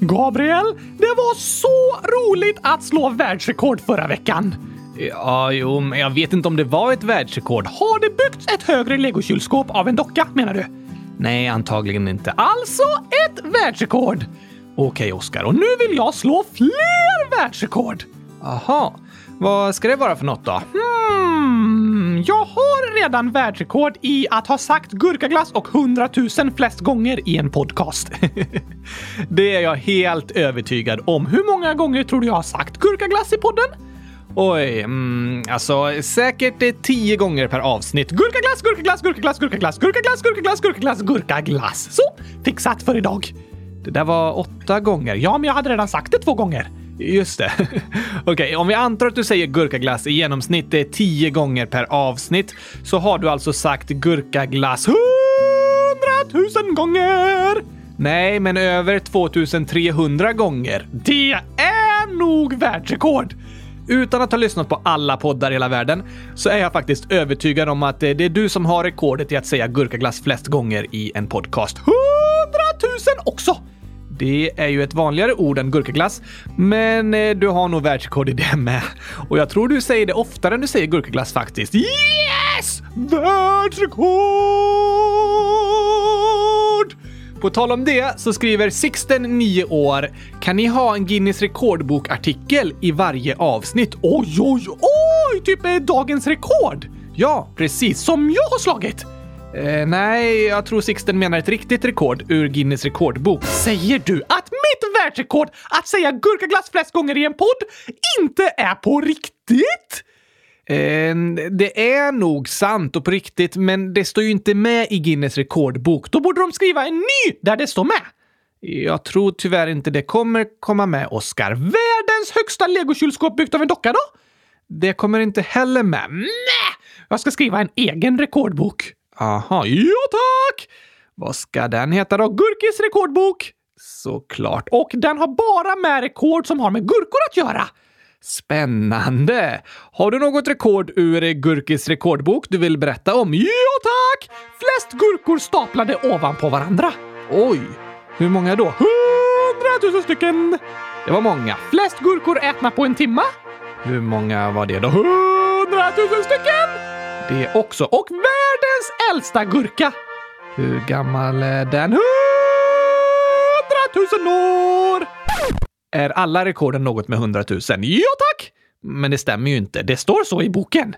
Gabriel, det var så roligt att slå världsrekord förra veckan. Ja, jo, men jag vet inte om det var ett världsrekord. Har det byggts ett högre legokylskåp av en docka, menar du? Nej, antagligen inte. Alltså ett världsrekord! Okej, Oskar, och nu vill jag slå fler världsrekord! Aha, vad ska det vara för något då? Hmm, jag har redan världsrekord i att ha sagt gurkaglass och hundratusen flest gånger i en podcast. det är jag helt övertygad om. Hur många gånger tror du jag har sagt gurkaglass i podden? Oj, mm, alltså säkert eh, tio gånger per avsnitt. Gurkaglass, gurkaglass, gurkaglass, gurkaglass, gurkaglass, gurkaglass, gurkaglass, gurkaglass. Så, fixat för idag. Det där var åtta gånger. Ja, men jag hade redan sagt det två gånger. Just det. Okej, okay, om vi antar att du säger gurkaglass i genomsnitt tio gånger per avsnitt så har du alltså sagt gurkaglass hundratusen gånger! Nej, men över 2300 gånger. Det är nog världsrekord! Utan att ha lyssnat på alla poddar i hela världen så är jag faktiskt övertygad om att eh, det är du som har rekordet i att säga gurkaglass flest gånger i en podcast. Hundratusen också! Det är ju ett vanligare ord än gurkaglass, men eh, du har nog världsrekord i det med. Och jag tror du säger det oftare än du säger gurkaglass faktiskt. Yes! Världsrekord! På tal om det så skriver Sixten, 9 år, kan ni ha en Guinness rekordbok-artikel i varje avsnitt? Oj, oj, oj! Typ dagens rekord? Ja, precis. Som jag har slagit? Eh, nej, jag tror Sixten menar ett riktigt rekord ur Guinness rekordbok. Säger du att mitt världsrekord att säga gurkaglass flest gånger i en podd inte är på riktigt? Eh, det är nog sant och på riktigt, men det står ju inte med i Guinness rekordbok. Då borde de skriva en ny där det står med. Jag tror tyvärr inte det kommer komma med, Oscar. Världens högsta legokylskåp byggt av en docka då? Det kommer inte heller med. Nej! Jag ska skriva en egen rekordbok. Aha, ja tack! Vad ska den heta då? Gurkis rekordbok! Såklart. Och den har bara med rekord som har med gurkor att göra. Spännande! Har du något rekord ur Gurkis rekordbok du vill berätta om? Ja tack! Flest gurkor staplade ovanpå varandra. Oj! Hur många då? Hundratusen stycken! Det var många. Flest gurkor ätna på en timma? Hur många var det då? Hundratusen stycken! Det också. Och vem äldsta gurka. Hur gammal är den? Hundratusen år! Är alla rekorden något med hundratusen? Ja tack! Men det stämmer ju inte. Det står så i boken.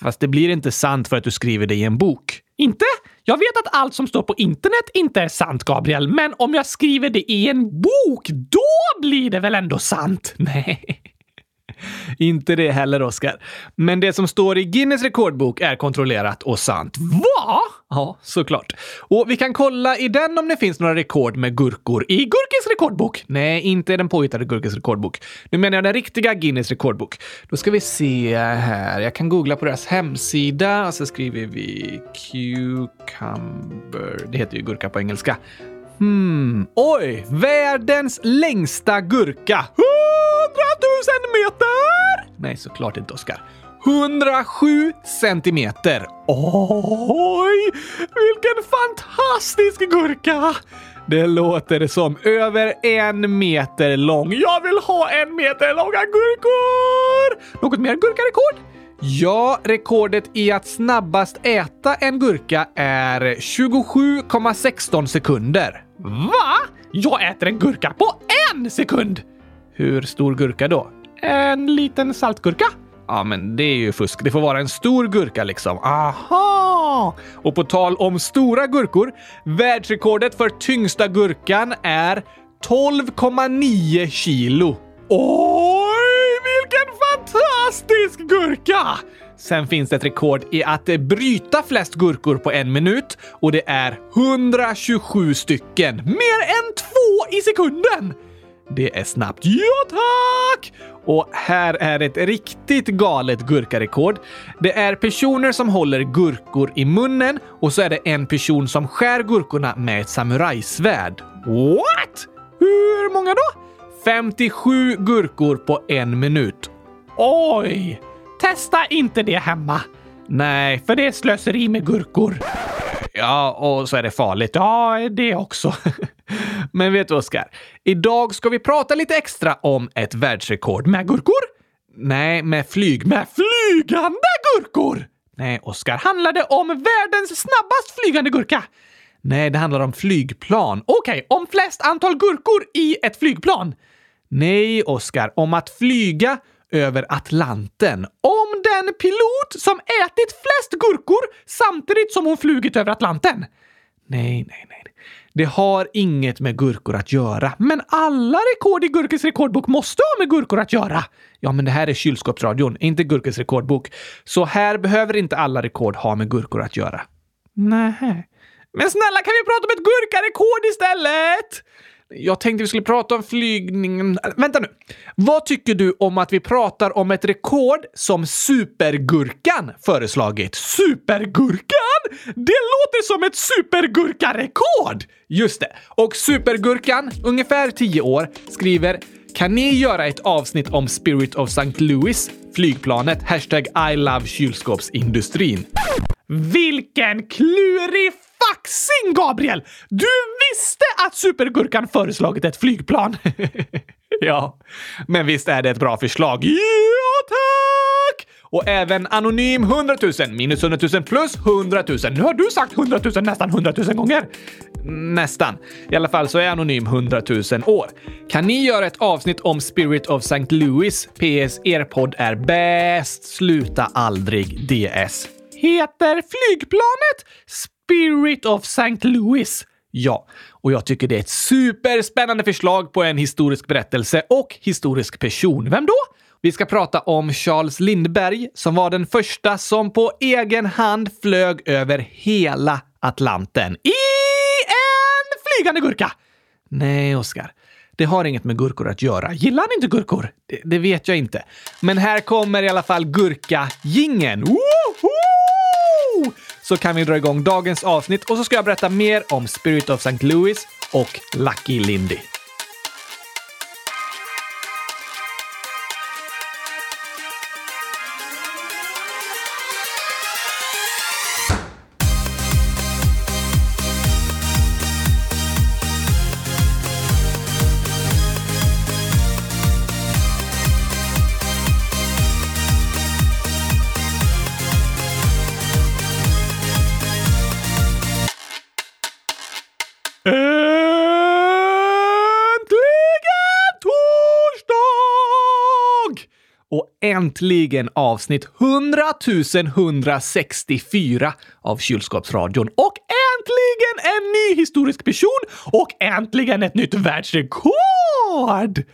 Fast det blir inte sant för att du skriver det i en bok. Inte? Jag vet att allt som står på internet inte är sant, Gabriel, men om jag skriver det i en bok, då blir det väl ändå sant? Nej. Inte det heller, Oskar. Men det som står i Guinness rekordbok är kontrollerat och sant. Va? Ja, såklart. Och vi kan kolla i den om det finns några rekord med gurkor. I Gurkis rekordbok? Nej, inte den påhittade Gurkis rekordbok. Nu menar jag den riktiga Guinness rekordbok. Då ska vi se här. Jag kan googla på deras hemsida och så skriver vi cucumber. Det heter ju gurka på engelska. Hmm, oj! Världens längsta gurka! 100 000 meter! Nej, såklart inte, Oskar. 107 centimeter. Oj, vilken fantastisk gurka! Det låter som över en meter lång. Jag vill ha en meter långa gurkor! Något mer gurkarekord? Ja, rekordet i att snabbast äta en gurka är 27,16 sekunder. Va? Jag äter en gurka på en sekund! Hur stor gurka då? En liten saltgurka. Ja, men det är ju fusk. Det får vara en stor gurka liksom. Aha! Och på tal om stora gurkor, världsrekordet för tyngsta gurkan är 12,9 kilo. Oj, vilken fantastisk gurka! Sen finns det ett rekord i att bryta flest gurkor på en minut och det är 127 stycken. Mer än två i sekunden! Det är snabbt. Ja, tack! Och här är ett riktigt galet gurkarekord. Det är personer som håller gurkor i munnen och så är det en person som skär gurkorna med ett samurajsvärd. What? Hur många då? 57 gurkor på en minut. Oj! Testa inte det hemma. Nej, för det är slöseri med gurkor. Ja, och så är det farligt. Ja, det också. Men vet du, Oskar? Idag ska vi prata lite extra om ett världsrekord med gurkor. Nej, med flyg. Med flygande gurkor! Nej, Oskar. Handlar det om världens snabbast flygande gurka? Nej, det handlar om flygplan. Okej, okay, om flest antal gurkor i ett flygplan? Nej, Oskar. Om att flyga över Atlanten. Om den pilot som ätit flest gurkor samtidigt som hon flugit över Atlanten. Nej, nej, nej. Det har inget med gurkor att göra. Men alla rekord i Gurkes rekordbok måste ha med gurkor att göra. Ja, men det här är kylskåpsradion, inte Gurkes rekordbok. Så här behöver inte alla rekord ha med gurkor att göra. Nej. Men snälla, kan vi prata om ett gurkarekord istället? Jag tänkte vi skulle prata om flygningen. Vänta nu! Vad tycker du om att vi pratar om ett rekord som Supergurkan föreslagit? Supergurkan? Det låter som ett supergurkarekord! Just det. Och Supergurkan, ungefär 10 år, skriver “Kan ni göra ett avsnitt om Spirit of St. Louis, flygplanet, hashtag I love kylskåpsindustrin?” Vilken klurig faxing, Gabriel! Du visste att Supergurkan föreslagit ett flygplan. ja, men visst är det ett bra förslag? Ja, tack! Och även Anonym 100 000 minus 100 000 plus 100 000. Nu har du sagt 100 000 nästan 100 000 gånger. Nästan. I alla fall så är Anonym 100 000 år. Kan ni göra ett avsnitt om Spirit of St. Louis? PS. Er podd är bäst. Sluta aldrig DS. Heter flygplanet Spirit of St. Louis. Ja, och jag tycker det är ett superspännande förslag på en historisk berättelse och historisk person. Vem då? Vi ska prata om Charles Lindbergh som var den första som på egen hand flög över hela Atlanten. I en flygande gurka! Nej, Oskar. Det har inget med gurkor att göra. Gillar han inte gurkor? Det, det vet jag inte. Men här kommer i alla fall gurka-gingen så kan vi dra igång dagens avsnitt och så ska jag berätta mer om Spirit of St. Louis och Lucky Lindy. Äntligen torsdag! Och äntligen avsnitt 100 164 av Kylskåpsradion. Och äntligen en ny historisk person och äntligen ett nytt världsrekord!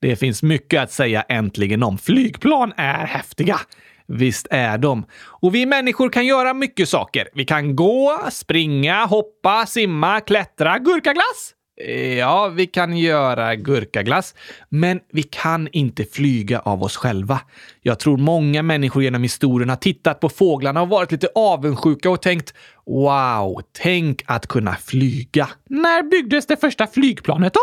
Det finns mycket att säga äntligen om. Flygplan är häftiga. Visst är de. Och vi människor kan göra mycket saker. Vi kan gå, springa, hoppa, simma, klättra, gurkaglass. Ja, vi kan göra gurkaglass, men vi kan inte flyga av oss själva. Jag tror många människor genom historien har tittat på fåglarna och varit lite avundsjuka och tänkt “Wow, tänk att kunna flyga”. När byggdes det första flygplanet då?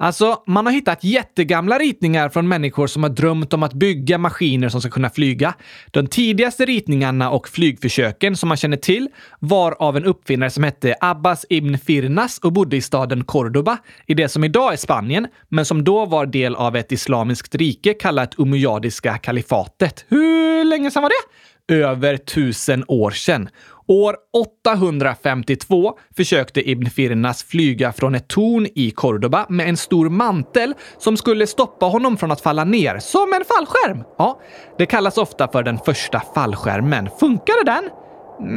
Alltså, man har hittat jättegamla ritningar från människor som har drömt om att bygga maskiner som ska kunna flyga. De tidigaste ritningarna och flygförsöken som man känner till var av en uppfinnare som hette Abbas ibn Firnas och bodde i staden Cordoba i det som idag är Spanien, men som då var del av ett islamiskt rike kallat Umayyadiska kalifatet. Hur länge sedan var det? Över tusen år sedan. År 852 försökte Ibn Firnas flyga från ett torn i Cordoba med en stor mantel som skulle stoppa honom från att falla ner, som en fallskärm. Ja, det kallas ofta för den första fallskärmen. Funkade den?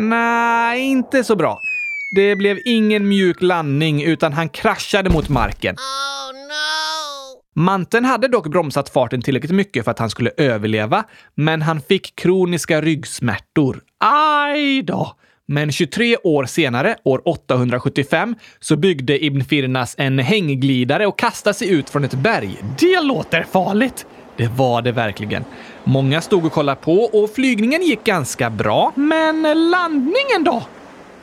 Nej, inte så bra. Det blev ingen mjuk landning utan han kraschade mot marken. Oh, no. Manteln hade dock bromsat farten tillräckligt mycket för att han skulle överleva, men han fick kroniska ryggsmärtor. Aj då! Men 23 år senare, år 875, så byggde Ibn Firnas en hängglidare och kastade sig ut från ett berg. Det låter farligt! Det var det verkligen. Många stod och kollade på och flygningen gick ganska bra. Men landningen då?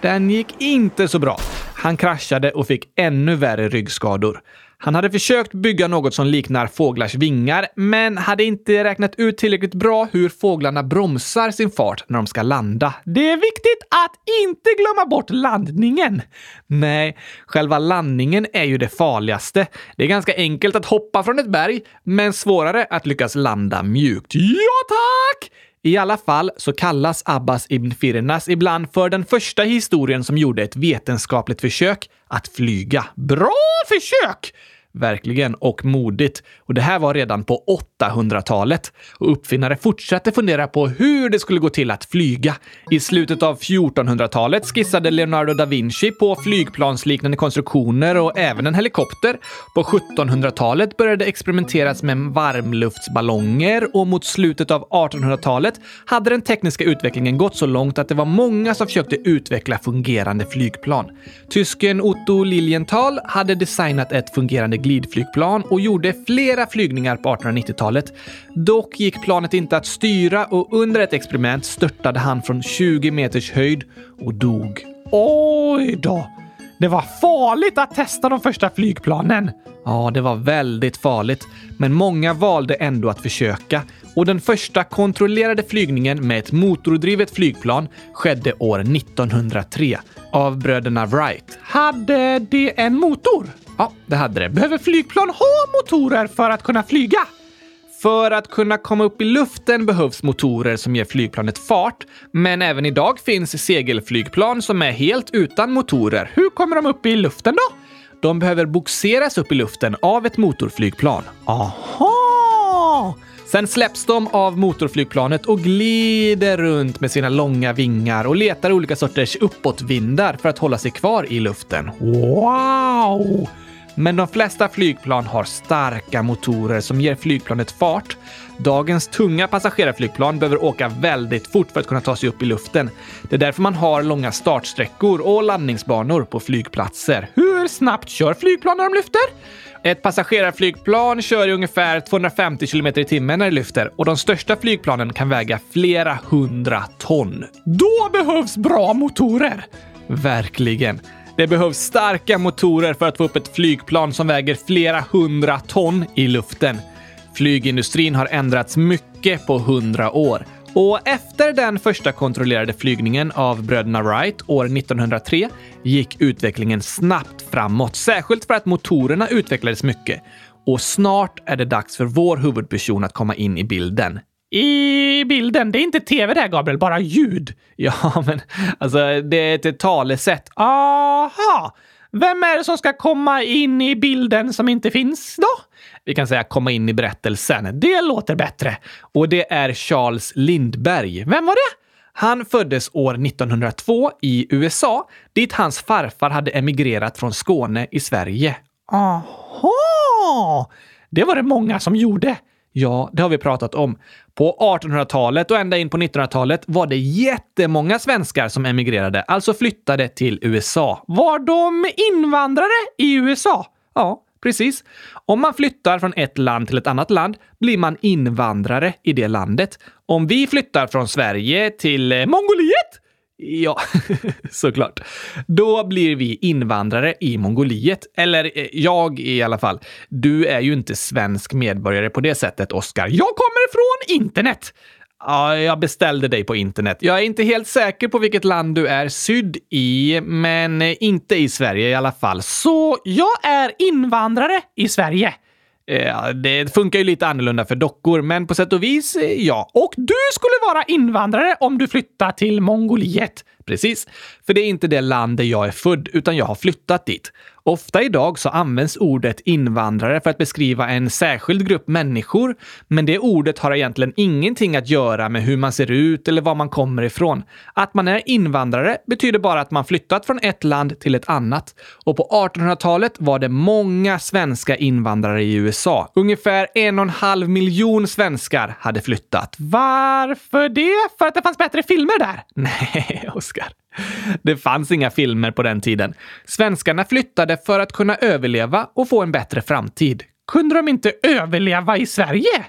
Den gick inte så bra. Han kraschade och fick ännu värre ryggskador. Han hade försökt bygga något som liknar fåglars vingar, men hade inte räknat ut tillräckligt bra hur fåglarna bromsar sin fart när de ska landa. Det är viktigt att inte glömma bort landningen. Nej, själva landningen är ju det farligaste. Det är ganska enkelt att hoppa från ett berg, men svårare att lyckas landa mjukt. Ja, tack! I alla fall så kallas Abbas ibn Firnas ibland för den första historien som gjorde ett vetenskapligt försök att flyga. Bra försök! Verkligen, och modigt. Och det här var redan på 800-talet. Och uppfinnare fortsatte fundera på hur det skulle gå till att flyga. I slutet av 1400-talet skissade Leonardo da Vinci på flygplansliknande konstruktioner och även en helikopter. På 1700-talet började experimenteras med varmluftsballonger och mot slutet av 1800-talet hade den tekniska utvecklingen gått så långt att det var många som försökte utveckla fungerande flygplan. Tysken Otto Lilienthal hade designat ett fungerande glidflygplan och gjorde flera flygningar på 1890-talet. Dock gick planet inte att styra och under ett experiment störtade han från 20 meters höjd och dog. Oj då! Det var farligt att testa de första flygplanen. Ja, det var väldigt farligt, men många valde ändå att försöka och den första kontrollerade flygningen med ett motordrivet flygplan skedde år 1903 av bröderna Wright. Hade det en motor? Ja, det hade det. Behöver flygplan ha motorer för att kunna flyga? För att kunna komma upp i luften behövs motorer som ger flygplanet fart, men även idag finns segelflygplan som är helt utan motorer. Hur kommer de upp i luften då? De behöver boxeras upp i luften av ett motorflygplan. Aha! Sen släpps de av motorflygplanet och glider runt med sina långa vingar och letar olika sorters uppåtvindar för att hålla sig kvar i luften. Wow! Men de flesta flygplan har starka motorer som ger flygplanet fart. Dagens tunga passagerarflygplan behöver åka väldigt fort för att kunna ta sig upp i luften. Det är därför man har långa startsträckor och landningsbanor på flygplatser. Hur snabbt kör flygplan när de lyfter? Ett passagerarflygplan kör i ungefär 250 km i timmen när det lyfter och de största flygplanen kan väga flera hundra ton. Då behövs bra motorer! Verkligen. Det behövs starka motorer för att få upp ett flygplan som väger flera hundra ton i luften. Flygindustrin har ändrats mycket på hundra år. Och efter den första kontrollerade flygningen av bröderna Wright år 1903 gick utvecklingen snabbt framåt, särskilt för att motorerna utvecklades mycket. Och snart är det dags för vår huvudperson att komma in i bilden. I bilden? Det är inte tv det här, Gabriel, bara ljud. Ja, men alltså, det är ett talesätt. Aha! Vem är det som ska komma in i bilden som inte finns då? Vi kan säga komma in i berättelsen. Det låter bättre. Och det är Charles Lindbergh. Vem var det? Han föddes år 1902 i USA, dit hans farfar hade emigrerat från Skåne i Sverige. Aha! Det var det många som gjorde. Ja, det har vi pratat om. På 1800-talet och ända in på 1900-talet var det jättemånga svenskar som emigrerade, alltså flyttade till USA. Var de invandrare i USA? Ja, precis. Om man flyttar från ett land till ett annat land blir man invandrare i det landet. Om vi flyttar från Sverige till eh, Mongoliet Ja, såklart. Då blir vi invandrare i Mongoliet. Eller eh, jag i alla fall. Du är ju inte svensk medborgare på det sättet, Oskar. Jag kommer från internet! Ja, jag beställde dig på internet. Jag är inte helt säker på vilket land du är sydd i, men eh, inte i Sverige i alla fall. Så jag är invandrare i Sverige? Ja, det funkar ju lite annorlunda för dockor, men på sätt och vis, eh, ja. Och du skulle vara invandrare om du flyttar till Mongoliet. Precis, för det är inte det land där jag är född, utan jag har flyttat dit. Ofta idag så används ordet invandrare för att beskriva en särskild grupp människor, men det ordet har egentligen ingenting att göra med hur man ser ut eller var man kommer ifrån. Att man är invandrare betyder bara att man flyttat från ett land till ett annat. Och på 1800-talet var det många svenska invandrare i USA. Ungefär en och en halv miljon svenskar hade flyttat. Varför det? För att det fanns bättre filmer där? Nej, Oskar. Det fanns inga filmer på den tiden. Svenskarna flyttade för att kunna överleva och få en bättre framtid. Kunde de inte överleva i Sverige?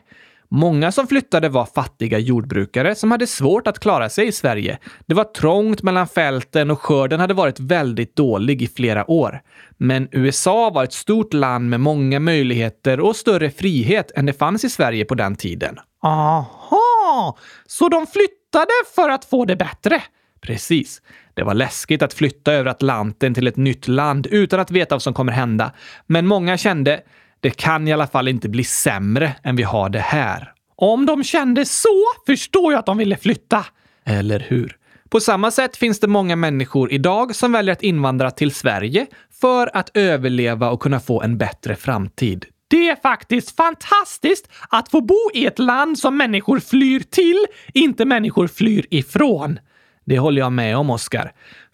Många som flyttade var fattiga jordbrukare som hade svårt att klara sig i Sverige. Det var trångt mellan fälten och skörden hade varit väldigt dålig i flera år. Men USA var ett stort land med många möjligheter och större frihet än det fanns i Sverige på den tiden. Aha! Så de flyttade för att få det bättre? Precis. Det var läskigt att flytta över Atlanten till ett nytt land utan att veta vad som kommer hända. Men många kände det kan i alla fall inte bli sämre än vi har det här. Om de kände så förstår jag att de ville flytta. Eller hur? På samma sätt finns det många människor idag som väljer att invandra till Sverige för att överleva och kunna få en bättre framtid. Det är faktiskt fantastiskt att få bo i ett land som människor flyr till, inte människor flyr ifrån. Det håller jag med om, Oskar.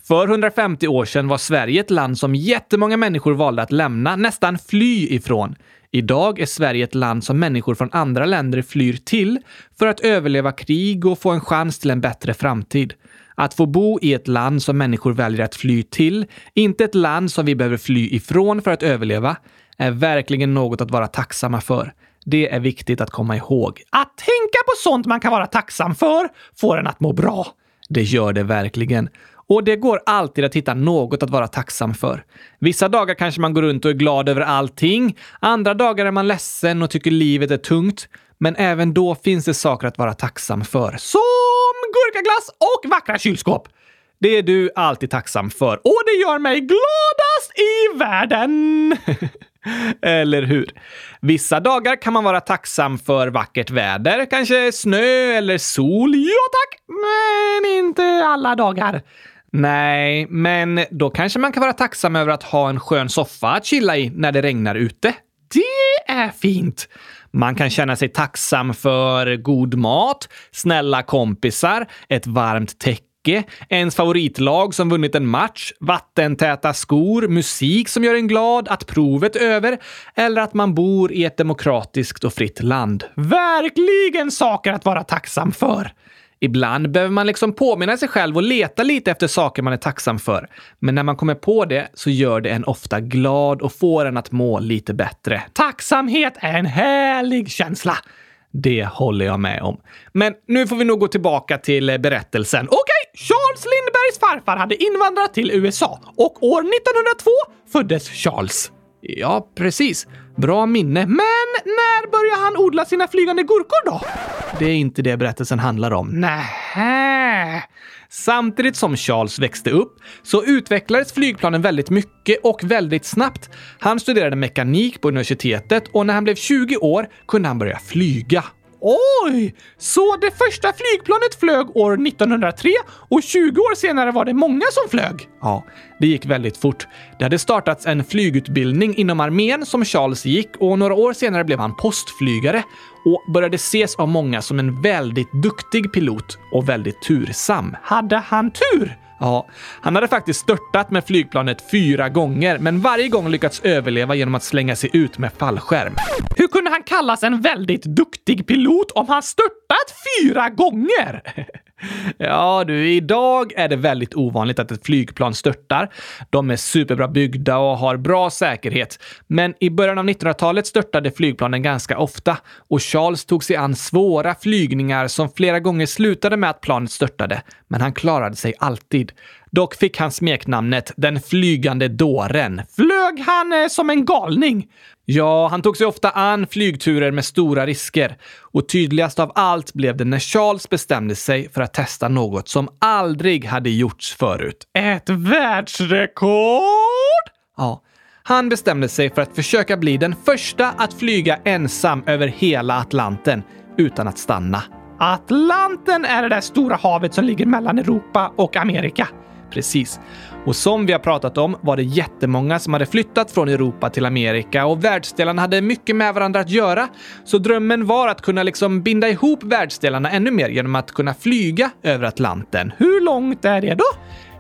För 150 år sedan var Sverige ett land som jättemånga människor valde att lämna, nästan fly ifrån. Idag är Sverige ett land som människor från andra länder flyr till för att överleva krig och få en chans till en bättre framtid. Att få bo i ett land som människor väljer att fly till, inte ett land som vi behöver fly ifrån för att överleva, är verkligen något att vara tacksamma för. Det är viktigt att komma ihåg. Att tänka på sånt man kan vara tacksam för får en att må bra. Det gör det verkligen. Och det går alltid att hitta något att vara tacksam för. Vissa dagar kanske man går runt och är glad över allting. Andra dagar är man ledsen och tycker livet är tungt. Men även då finns det saker att vara tacksam för. Som gurkaglass och vackra kylskåp. Det är du alltid tacksam för. Och det gör mig gladast i världen! Eller hur? Vissa dagar kan man vara tacksam för vackert väder, kanske snö eller sol. Ja tack! Men inte alla dagar. Nej, men då kanske man kan vara tacksam över att ha en skön soffa att chilla i när det regnar ute. Det är fint! Man kan känna sig tacksam för god mat, snälla kompisar, ett varmt täcke, ens favoritlag som vunnit en match, vattentäta skor, musik som gör en glad, att provet är över eller att man bor i ett demokratiskt och fritt land. Verkligen saker att vara tacksam för! Ibland behöver man liksom påminna sig själv och leta lite efter saker man är tacksam för. Men när man kommer på det så gör det en ofta glad och får en att må lite bättre. Tacksamhet är en härlig känsla. Det håller jag med om. Men nu får vi nog gå tillbaka till berättelsen. Okej, okay, Charles Lindbergs farfar hade invandrat till USA och år 1902 föddes Charles. Ja, precis. Bra minne. Men när började han odla sina flygande gurkor då? Det är inte det berättelsen handlar om. Nähä. Samtidigt som Charles växte upp så utvecklades flygplanen väldigt mycket och väldigt snabbt. Han studerade mekanik på universitetet och när han blev 20 år kunde han börja flyga. Oj! Så det första flygplanet flög år 1903 och 20 år senare var det många som flög? Ja, det gick väldigt fort. Det hade startats en flygutbildning inom armén som Charles gick och några år senare blev han postflygare och började ses av många som en väldigt duktig pilot och väldigt tursam. Hade han tur? Ja, han hade faktiskt störtat med flygplanet fyra gånger, men varje gång lyckats överleva genom att slänga sig ut med fallskärm. Hur kunde han kallas en väldigt duktig pilot om han störtat fyra gånger? Ja du, idag är det väldigt ovanligt att ett flygplan störtar. De är superbra byggda och har bra säkerhet. Men i början av 1900-talet störtade flygplanen ganska ofta och Charles tog sig an svåra flygningar som flera gånger slutade med att planet störtade. Men han klarade sig alltid. Dock fick han smeknamnet “Den flygande dåren”. Flög han eh, som en galning? Ja, han tog sig ofta an flygturer med stora risker. Och tydligast av allt blev det när Charles bestämde sig för att testa något som aldrig hade gjorts förut. Ett världsrekord? Ja. Han bestämde sig för att försöka bli den första att flyga ensam över hela Atlanten utan att stanna. Atlanten är det där stora havet som ligger mellan Europa och Amerika. Precis. Och som vi har pratat om var det jättemånga som hade flyttat från Europa till Amerika och världsdelarna hade mycket med varandra att göra. Så drömmen var att kunna liksom binda ihop världsdelarna ännu mer genom att kunna flyga över Atlanten. Hur långt är det då?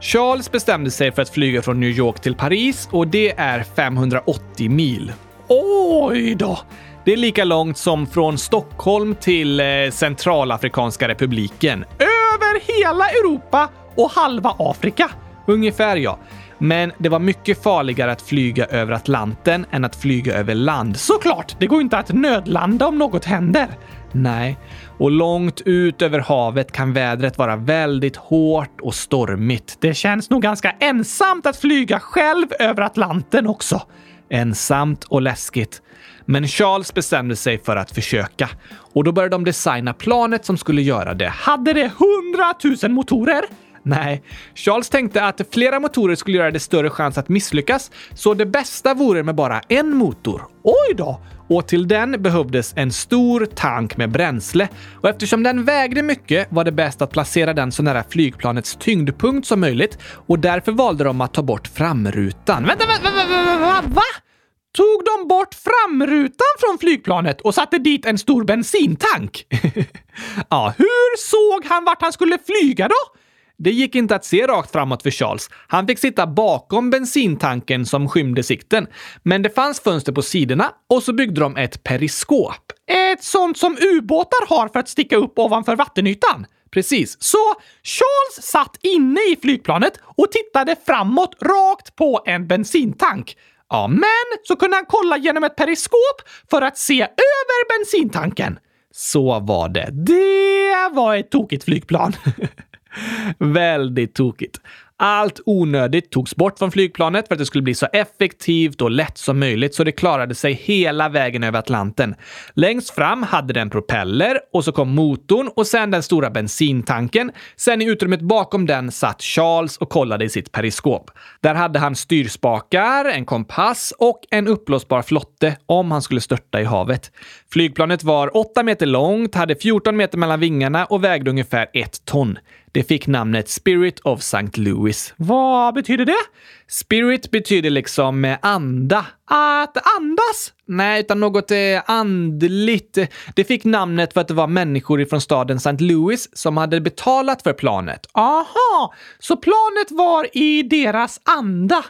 Charles bestämde sig för att flyga från New York till Paris och det är 580 mil. Oj då! Det är lika långt som från Stockholm till eh, Centralafrikanska republiken. Över hela Europa och halva Afrika. Ungefär ja. Men det var mycket farligare att flyga över Atlanten än att flyga över land. Såklart! Det går inte att nödlanda om något händer. Nej, och långt ut över havet kan vädret vara väldigt hårt och stormigt. Det känns nog ganska ensamt att flyga själv över Atlanten också. Ensamt och läskigt. Men Charles bestämde sig för att försöka och då började de designa planet som skulle göra det. Hade det hundratusen motorer? Nej, Charles tänkte att flera motorer skulle göra det större chans att misslyckas, så det bästa vore med bara en motor. Oj då! Och till den behövdes en stor tank med bränsle. Och eftersom den vägde mycket var det bäst att placera den så nära flygplanets tyngdpunkt som möjligt och därför valde de att ta bort framrutan. Vänta, vänta, vänta, vänta, va? Tog de bort framrutan från flygplanet och satte dit en stor bensintank? ja, hur såg han vart han skulle flyga då? Det gick inte att se rakt framåt för Charles. Han fick sitta bakom bensintanken som skymde sikten. Men det fanns fönster på sidorna och så byggde de ett periskop. Ett sånt som ubåtar har för att sticka upp ovanför vattenytan. Precis. Så Charles satt inne i flygplanet och tittade framåt rakt på en bensintank. Ja, men så kunde han kolla genom ett periskop för att se över bensintanken. Så var det. Det var ett tokigt flygplan. Väldigt tokigt. Allt onödigt togs bort från flygplanet för att det skulle bli så effektivt och lätt som möjligt så det klarade sig hela vägen över Atlanten. Längst fram hade den propeller och så kom motorn och sen den stora bensintanken. Sen i utrymmet bakom den satt Charles och kollade i sitt periskop. Där hade han styrspakar, en kompass och en uppblåsbar flotte om han skulle störta i havet. Flygplanet var 8 meter långt, hade 14 meter mellan vingarna och vägde ungefär ett ton. Det fick namnet Spirit of St. Louis. Vad betyder det? Spirit betyder liksom eh, anda. Att andas? Nej, utan något eh, andligt. Det fick namnet för att det var människor från staden St. Louis som hade betalat för planet. Aha, så planet var i deras anda?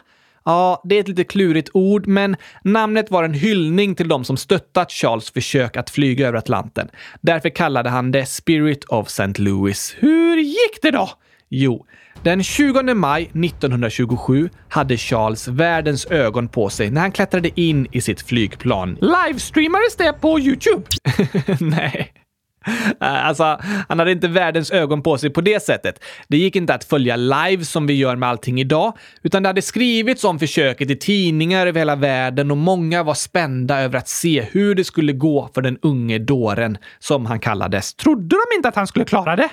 Ja, det är ett lite klurigt ord, men namnet var en hyllning till de som stöttat Charles försök att flyga över Atlanten. Därför kallade han det Spirit of St. Louis. Hur gick det då? Jo, den 20 maj 1927 hade Charles världens ögon på sig när han klättrade in i sitt flygplan. Livestreamades det på Youtube? Nej. Eh, alltså, han hade inte världens ögon på sig på det sättet. Det gick inte att följa live som vi gör med allting idag, utan det hade skrivits om försöket i tidningar över hela världen och många var spända över att se hur det skulle gå för den unge dåren, som han kallades. Trodde de inte att han skulle klara det?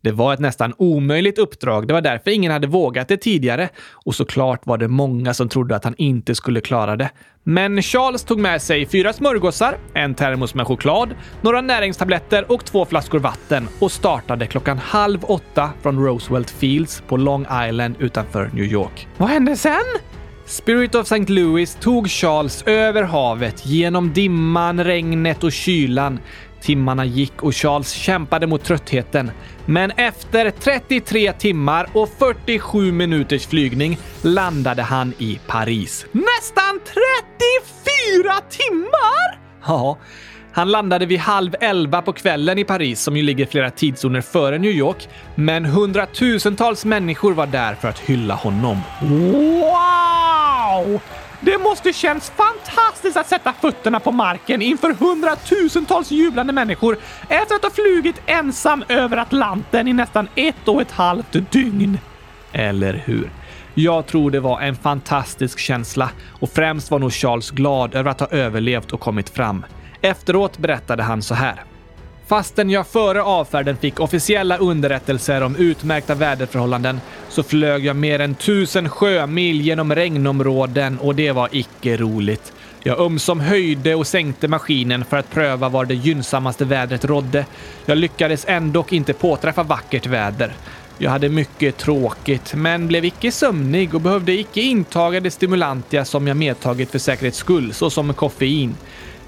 Det var ett nästan omöjligt uppdrag. Det var därför ingen hade vågat det tidigare. Och såklart var det många som trodde att han inte skulle klara det. Men Charles tog med sig fyra smörgåsar, en termos med choklad, några näringstabletter och två flaskor vatten och startade klockan halv åtta från Roosevelt Fields på Long Island utanför New York. Vad hände sen? Spirit of St. Louis tog Charles över havet genom dimman, regnet och kylan Timmarna gick och Charles kämpade mot tröttheten. Men efter 33 timmar och 47 minuters flygning landade han i Paris. Nästan 34 timmar! Ja. Han landade vid halv elva på kvällen i Paris, som ju ligger flera tidszoner före New York. Men hundratusentals människor var där för att hylla honom. Wow! Det måste känns fantastiskt att sätta fötterna på marken inför hundratusentals jublande människor efter att ha flugit ensam över Atlanten i nästan ett och ett halvt dygn. Eller hur? Jag tror det var en fantastisk känsla och främst var nog Charles glad över att ha överlevt och kommit fram. Efteråt berättade han så här. Fastän jag före avfärden fick officiella underrättelser om utmärkta väderförhållanden så flög jag mer än tusen sjömil genom regnområden och det var icke roligt. Jag ömsom höjde och sänkte maskinen för att pröva var det gynnsammaste vädret rådde. Jag lyckades ändå inte påträffa vackert väder. Jag hade mycket tråkigt, men blev icke sömnig och behövde icke intaga det stimulantia som jag medtagit för säkerhets skull, såsom koffein.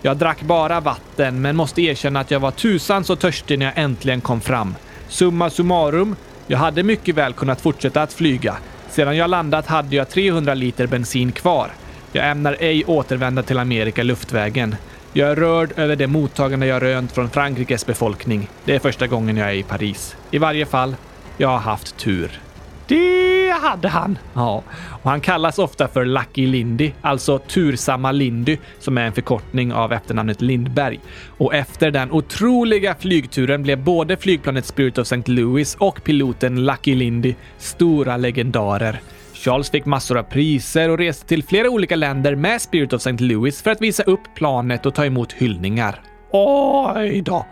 Jag drack bara vatten, men måste erkänna att jag var tusan så törstig när jag äntligen kom fram. Summa summarum, jag hade mycket väl kunnat fortsätta att flyga. Sedan jag landat hade jag 300 liter bensin kvar. Jag ämnar ej återvända till Amerika luftvägen. Jag är rörd över det mottagande jag rönt från Frankrikes befolkning. Det är första gången jag är i Paris. I varje fall, jag har haft tur. Det det hade han. Ja, och han kallas ofta för Lucky Lindy, alltså tursamma Lindy, som är en förkortning av efternamnet Lindberg. Och efter den otroliga flygturen blev både flygplanet Spirit of St. Louis och piloten Lucky Lindy stora legendarer. Charles fick massor av priser och reste till flera olika länder med Spirit of St. Louis för att visa upp planet och ta emot hyllningar. Oj då!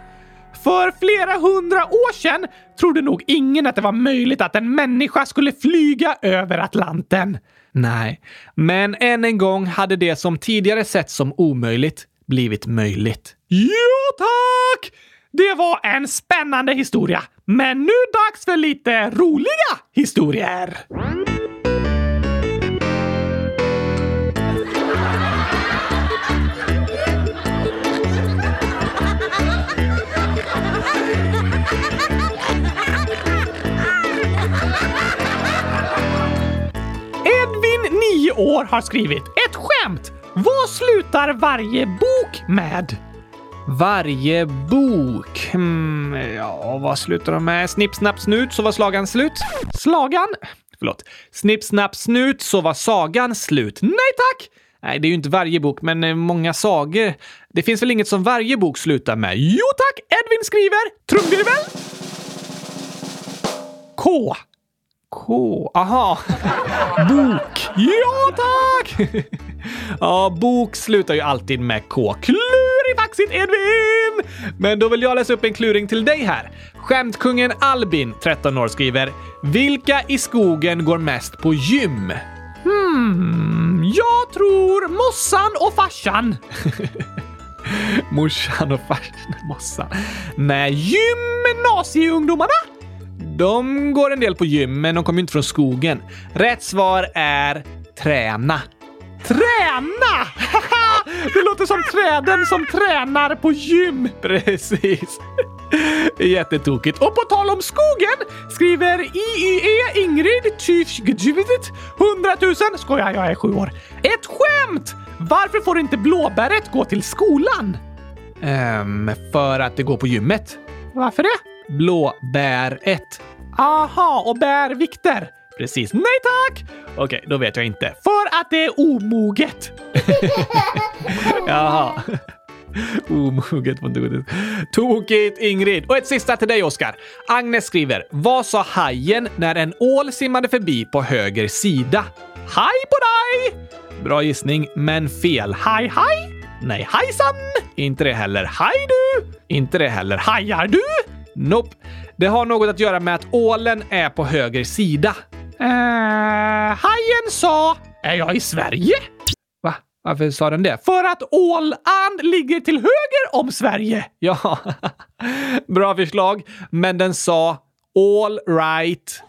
För flera hundra år sedan trodde nog ingen att det var möjligt att en människa skulle flyga över Atlanten. Nej, men än en gång hade det som tidigare sett som omöjligt blivit möjligt. Jo tack! Det var en spännande historia, men nu dags för lite roliga historier. Edvin, 9 år, har skrivit ett skämt. Vad slutar varje bok med? Varje bok... Hmm, ja, vad slutar de med? Snipp, snapp, snut så var slagan slut. Slagan? Förlåt. Snipp, snapp, snut så var sagan slut. Nej tack! Nej, det är ju inte varje bok, men eh, många sagor. Det finns väl inget som varje bok slutar med? Jo tack! Edvin skriver trumvirvel. K. K. Aha. bok. Ja tack! ja, bok slutar ju alltid med K. Klurifaxigt Edvin! Men då vill jag läsa upp en kluring till dig här. Skämtkungen Albin, 13 år, skriver “Vilka i skogen går mest på gym?” Hmm, jag tror mossan och farsan. Morsan och farsan, mossan. Nej, gymnasieungdomarna? De går en del på gym, men de kommer inte från skogen. Rätt svar är träna. Träna! det låter som träden som tränar på gym. Precis. Jättetokigt. Och på tal om skogen skriver IIE Ingrid Tyfgdjuvit 100 000. Skojar, jag är sju år. Ett skämt! Varför får inte blåbäret gå till skolan? Um, för att det går på gymmet. Varför det? Blåbäret. Aha, och bär vikter. Precis. Nej tack! Okej, då vet jag inte. För att det är omoget. Jaha. Omoget från godis. Tokigt Ingrid! Och ett sista till dig Oskar. Agnes skriver, vad sa hajen när en ål simmade förbi på höger sida? Hej på dig! Bra gissning, men fel. Hej hej! Nej, hejsan! Inte det heller. Hej du! Inte det heller. Hajar du? Nope. Det har något att göra med att ålen är på höger sida. Uh, hajen sa, är jag i Sverige? Va? Varför sa den det? För att Åland ligger till höger om Sverige. Ja, bra förslag. Men den sa all right.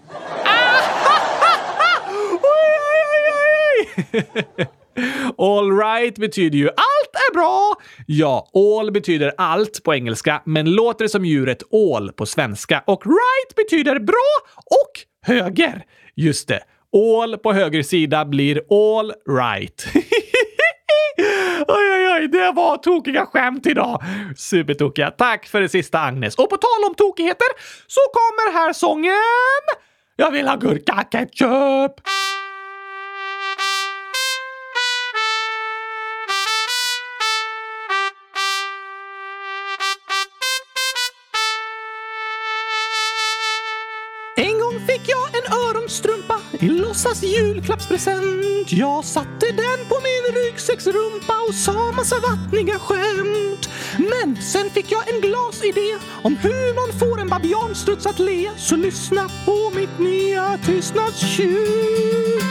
All right betyder ju allt är bra. Ja, all betyder allt på engelska, men låter som djuret ål på svenska. Och right betyder bra och höger. Just det. All på höger sida blir all right. oj, oj, oj, det var tokiga skämt idag. Supertokiga. Tack för det sista, Agnes. Och på tal om tokigheter så kommer här sången Jag vill ha gurka-ketchup. Rosas julklappspresent. Jag satte den på min ryggsäcksrumpa och sa massa vattniga skämt. Men sen fick jag en glasidé om hur man får en babianstruts att le. Så lyssna på mitt nya tystnadstjut.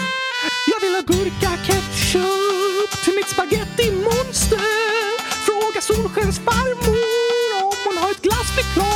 Jag vill ha gurka-ketchup till mitt spagettimonster. Fråga Solskensfarmor om hon har ett glassförklaring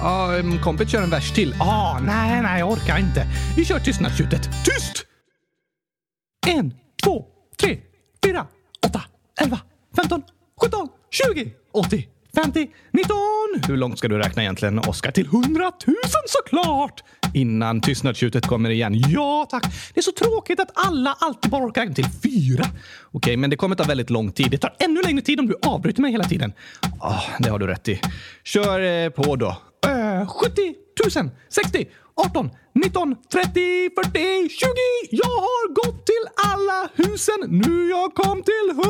Ja, ah, kompet kör en vers till. Ah, nej, nej, jag orkar inte. Vi kör tystnadstjutet. Tyst! En, två, tre, fyra, åtta, elva, femton, sjutton, tjugo, åttio, femtio, nitton. Hur långt ska du räkna egentligen, Oskar? Till hundratusen såklart! Innan tystnadstjutet kommer igen. Ja, tack. Det är så tråkigt att alla alltid bara orkar räkna till fyra. Okej, men det kommer ta väldigt lång tid. Det tar ännu längre tid om du avbryter mig hela tiden. Oh, det har du rätt i. Kör eh, på då. Eh, 70 000, 60, 18, 19, 30, 40, 20. Jag har gått till alla husen. Nu jag kom till 100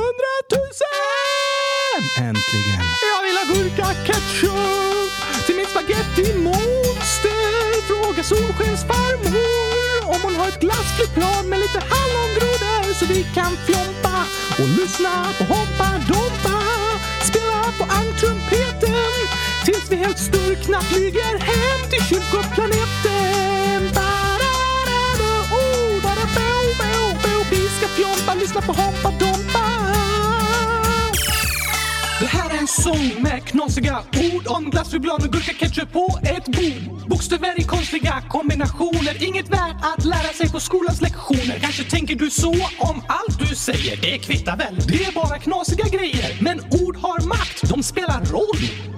000! Äntligen. Jag vill ha gurka-ketchup till mitt spagettimonster. Fråga Solskens farmor om hon har ett glassflygplan med lite hallongrodor så vi kan fjompa och lyssna på Hoppa Dompa. Spela på ankrumpeten tills vi helt sturkna flyger hem till kylskåpsplaneten. Oh, vi ska fjompa, lyssna på Hoppa Dompa. Det här en sång med knasiga ord om glassflygplan och gurka-ketchup på ett bord. Bokstäver i konstiga kombinationer, inget värt att lära sig på skolans lektioner. Kanske tänker du så om allt du säger, det kvittar väl? Det är bara knasiga grejer. Men ord har makt, de spelar roll.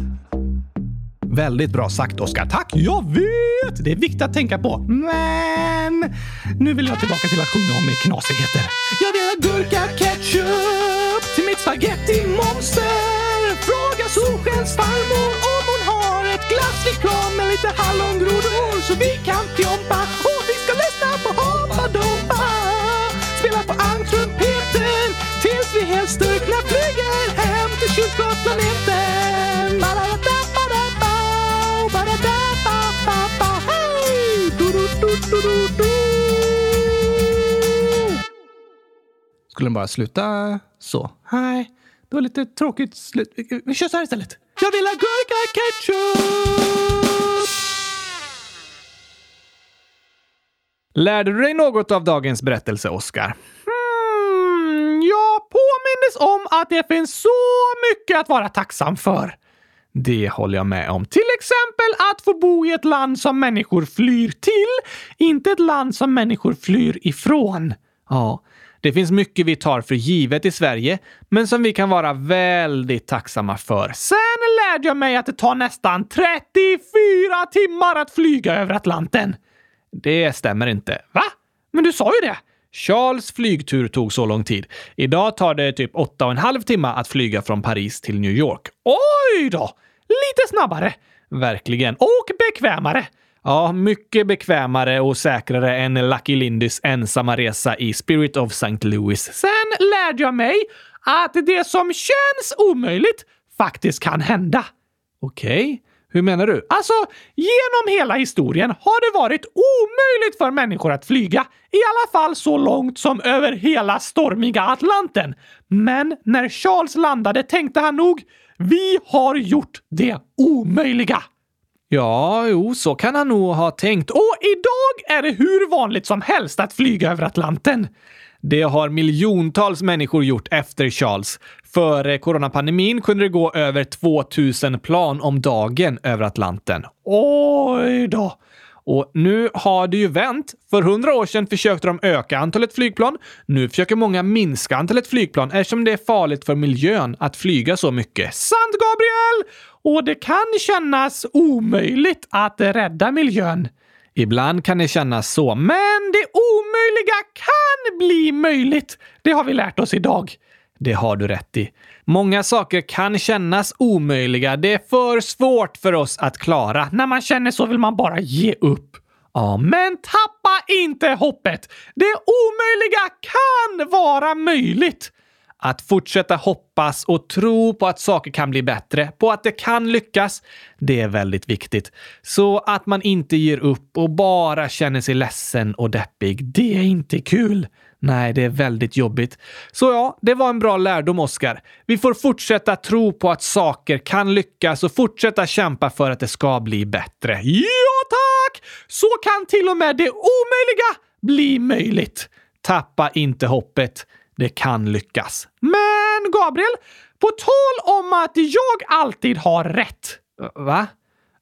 Väldigt bra sagt, Oskar. Tack! Jag vet! Det är viktigt att tänka på. Men nu vill jag tillbaka till att sjunga om knasigheter. Jag vill ha gurka ketchup till mitt spagetti-monster. Fråga Solskens farmor om hon har ett glassflygplan med lite hallongrodor så vi kan fjompa och vi ska lyssna på Hoppa Dompa. Spela på ankrumpeten tills vi helt styrkna flyger hem till kylskåpsplaneten. Skulle den bara sluta så? Nej, det var lite tråkigt slut. Vi kör så här istället. Jag vill ha gurka-ketchup! Lärde du dig något av dagens berättelse, Oskar? Hmm, jag påminnes om att det finns så mycket att vara tacksam för. Det håller jag med om. Till exempel att få bo i ett land som människor flyr till, inte ett land som människor flyr ifrån. Ja, det finns mycket vi tar för givet i Sverige, men som vi kan vara väldigt tacksamma för. Sen lärde jag mig att det tar nästan 34 timmar att flyga över Atlanten. Det stämmer inte. Va? Men du sa ju det! Charles flygtur tog så lång tid. Idag tar det typ 8,5 timmar att flyga från Paris till New York. Oj då! Lite snabbare. Verkligen. Och bekvämare. Ja, mycket bekvämare och säkrare än Lucky Lindys ensamma resa i Spirit of St. Louis. Sen lärde jag mig att det som känns omöjligt faktiskt kan hända. Okej. Okay. Hur menar du? Alltså, genom hela historien har det varit omöjligt för människor att flyga. I alla fall så långt som över hela stormiga Atlanten. Men när Charles landade tänkte han nog vi har gjort det omöjliga. Ja, jo, så kan han nog ha tänkt. Och idag är det hur vanligt som helst att flyga över Atlanten. Det har miljontals människor gjort efter Charles. Före coronapandemin kunde det gå över 2000 plan om dagen över Atlanten. Oj då! Och nu har det ju vänt. För hundra år sedan försökte de öka antalet flygplan. Nu försöker många minska antalet flygplan eftersom det är farligt för miljön att flyga så mycket. Sant, Gabriel! Och det kan kännas omöjligt att rädda miljön. Ibland kan det kännas så, men det omöjliga kan bli möjligt. Det har vi lärt oss idag. Det har du rätt i. Många saker kan kännas omöjliga. Det är för svårt för oss att klara. När man känner så vill man bara ge upp. Ja, men tappa inte hoppet! Det omöjliga kan vara möjligt. Att fortsätta hoppas och tro på att saker kan bli bättre, på att det kan lyckas, det är väldigt viktigt. Så att man inte ger upp och bara känner sig ledsen och deppig. Det är inte kul. Nej, det är väldigt jobbigt. Så ja, det var en bra lärdom, Oskar. Vi får fortsätta tro på att saker kan lyckas och fortsätta kämpa för att det ska bli bättre. Ja, tack! Så kan till och med det omöjliga bli möjligt. Tappa inte hoppet. Det kan lyckas. Men Gabriel, på tal om att jag alltid har rätt. Va?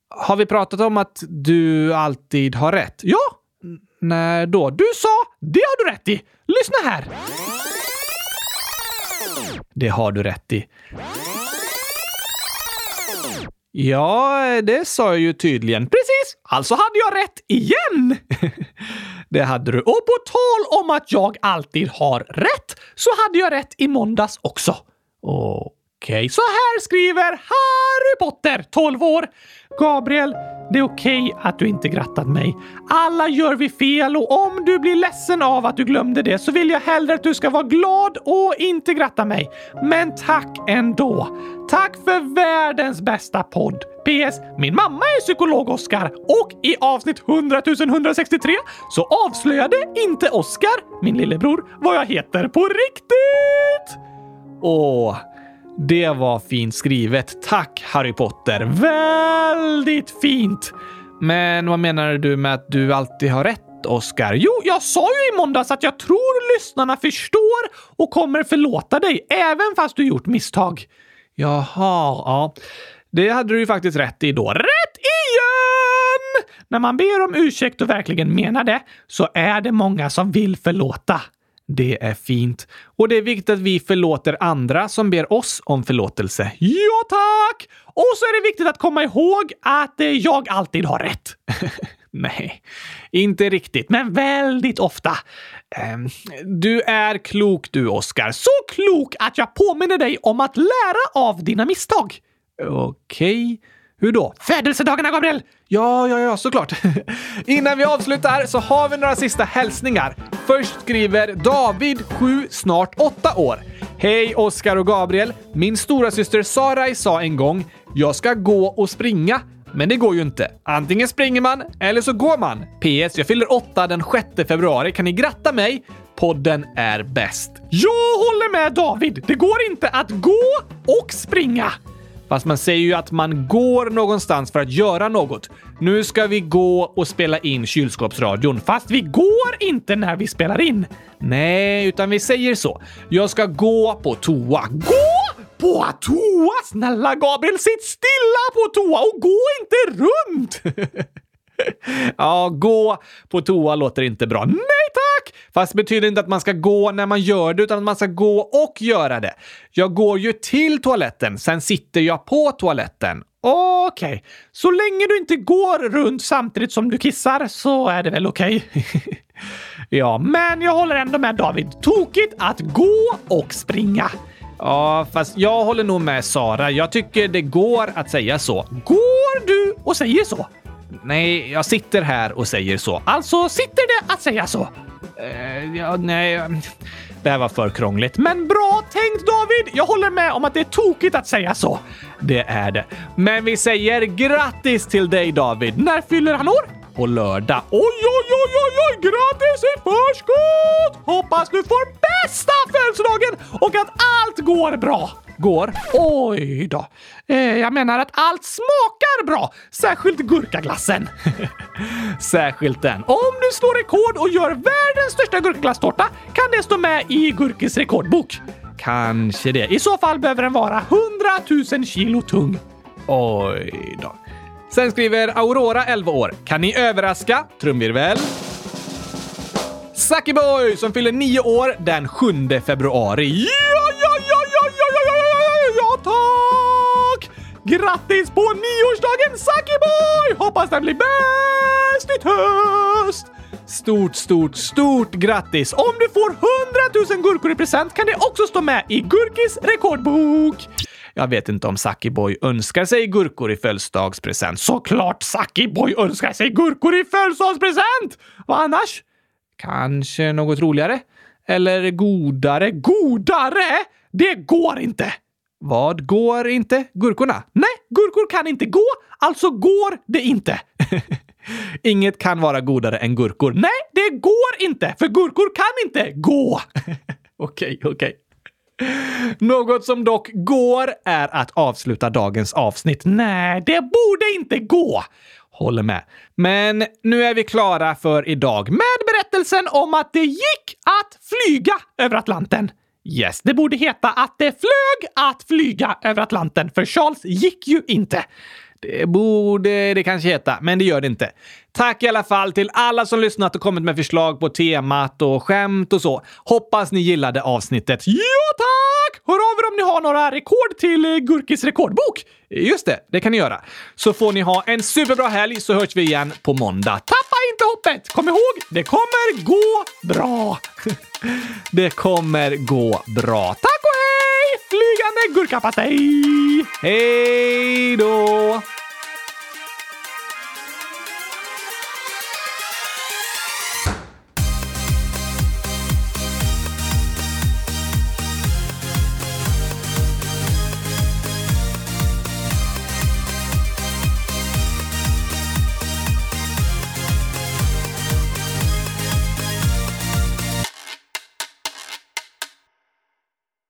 Har vi pratat om att du alltid har rätt? Ja. När då? Du sa det har du rätt i. Lyssna här. Det har du rätt i. Ja, det sa jag ju tydligen. Precis! Alltså hade jag rätt igen! det hade du. Och på tal om att jag alltid har rätt så hade jag rätt i måndags också. Okej. Okay. Så här skriver Harry Potter, 12 år. Gabriel, det är okej okay att du inte grattat mig. Alla gör vi fel och om du blir ledsen av att du glömde det så vill jag hellre att du ska vara glad och inte gratta mig. Men tack ändå. Tack för världens bästa podd. PS. Min mamma är psykolog Oskar och i avsnitt 100 163 så avslöjade inte Oskar, min lillebror, vad jag heter på riktigt. Åh, det var fint skrivet. Tack Harry Potter! Väldigt fint! Men vad menar du med att du alltid har rätt, Oscar? Jo, jag sa ju i måndags att jag tror lyssnarna förstår och kommer förlåta dig, även fast du gjort misstag. Jaha, ja. Det hade du ju faktiskt rätt i då. Rätt igen! När man ber om ursäkt och verkligen menar det så är det många som vill förlåta. Det är fint. Och det är viktigt att vi förlåter andra som ber oss om förlåtelse. Ja, tack! Och så är det viktigt att komma ihåg att eh, jag alltid har rätt. Nej, inte riktigt, men väldigt ofta. Um, du är klok du, Oskar. Så klok att jag påminner dig om att lära av dina misstag. Okej. Okay. Hur då? Födelsedagarna, Gabriel! Ja, ja, ja, såklart. Innan vi avslutar så har vi några sista hälsningar. Först skriver David, 7, snart 8 år. Hej Oskar och Gabriel! Min stora syster Sarai sa en gång “Jag ska gå och springa” Men det går ju inte. Antingen springer man eller så går man. PS. Jag fyller 8 den 6 februari. Kan ni gratta mig? Podden är bäst. Jag håller med David! Det går inte att gå och springa. Fast man säger ju att man går någonstans för att göra något. Nu ska vi gå och spela in kylskåpsradion. Fast vi går inte när vi spelar in. Nej, utan vi säger så. Jag ska gå på toa. Gå på toa? Snälla Gabriel, sitt stilla på toa och gå inte runt! ja, gå på toa låter inte bra. Nej tack! Fast det betyder inte att man ska gå när man gör det, utan att man ska gå och göra det. Jag går ju till toaletten, sen sitter jag på toaletten. Okej, okay. så länge du inte går runt samtidigt som du kissar så är det väl okej? Okay. ja, men jag håller ändå med David. Tokigt att gå och springa. Ja, fast jag håller nog med Sara. Jag tycker det går att säga så. Går du och säger så? Nej, jag sitter här och säger så. Alltså sitter det att säga så? Uh, ja, nej. Det här var för krångligt. Men bra tänkt David! Jag håller med om att det är tokigt att säga så. Det är det. Men vi säger grattis till dig David. När fyller han år? På lördag. Oj, oj, oj, oj, oj! Grattis i förskott! Hoppas du får bästa födelsedagen och att allt går bra går. Oj då. Eh, jag menar att allt smakar bra, särskilt gurkaglassen. särskilt den. Om du slår rekord och gör världens största gurkaglasstårta kan det stå med i Gurkis rekordbok. Kanske det. I så fall behöver den vara 100 000 kilo tung. Oj då. Sen skriver Aurora, 11 år. Kan ni överraska? Trumvirvel. Boy som fyller 9 år den 7 februari. Ja, ja, tack! Grattis på nioårsdagen Boy! Hoppas den blir bäst i höst! Stort, stort, stort grattis! Om du får 100 000 gurkor i present kan det också stå med i Gurkis rekordbok. Jag vet inte om Boy önskar sig gurkor i födelsedagspresent. Såklart Boy önskar sig gurkor i födelsedagspresent! Vad annars? Kanske något roligare? Eller godare? Godare? Det går inte! Vad går inte? Gurkorna? Nej, gurkor kan inte gå, alltså går det inte. Inget kan vara godare än gurkor. Nej, det går inte, för gurkor kan inte gå. Okej, okej. Något som dock går är att avsluta dagens avsnitt. Nej, det borde inte gå. Håller med. Men nu är vi klara för idag med berättelsen om att det gick att flyga över Atlanten. Yes, det borde heta att det flög att flyga över Atlanten, för Charles gick ju inte. Det borde det kanske heta, men det gör det inte. Tack i alla fall till alla som lyssnat och kommit med förslag på temat och skämt och så. Hoppas ni gillade avsnittet. Ja, tack! Hör av er om ni har några rekord till eh, Gurkis rekordbok. Just det, det kan ni göra. Så får ni ha en superbra helg så hörs vi igen på måndag. Tappa inte hoppet! Kom ihåg, det kommer gå bra. det kommer gå bra. Tack och hej! Flygande gurkapastej! Hej då!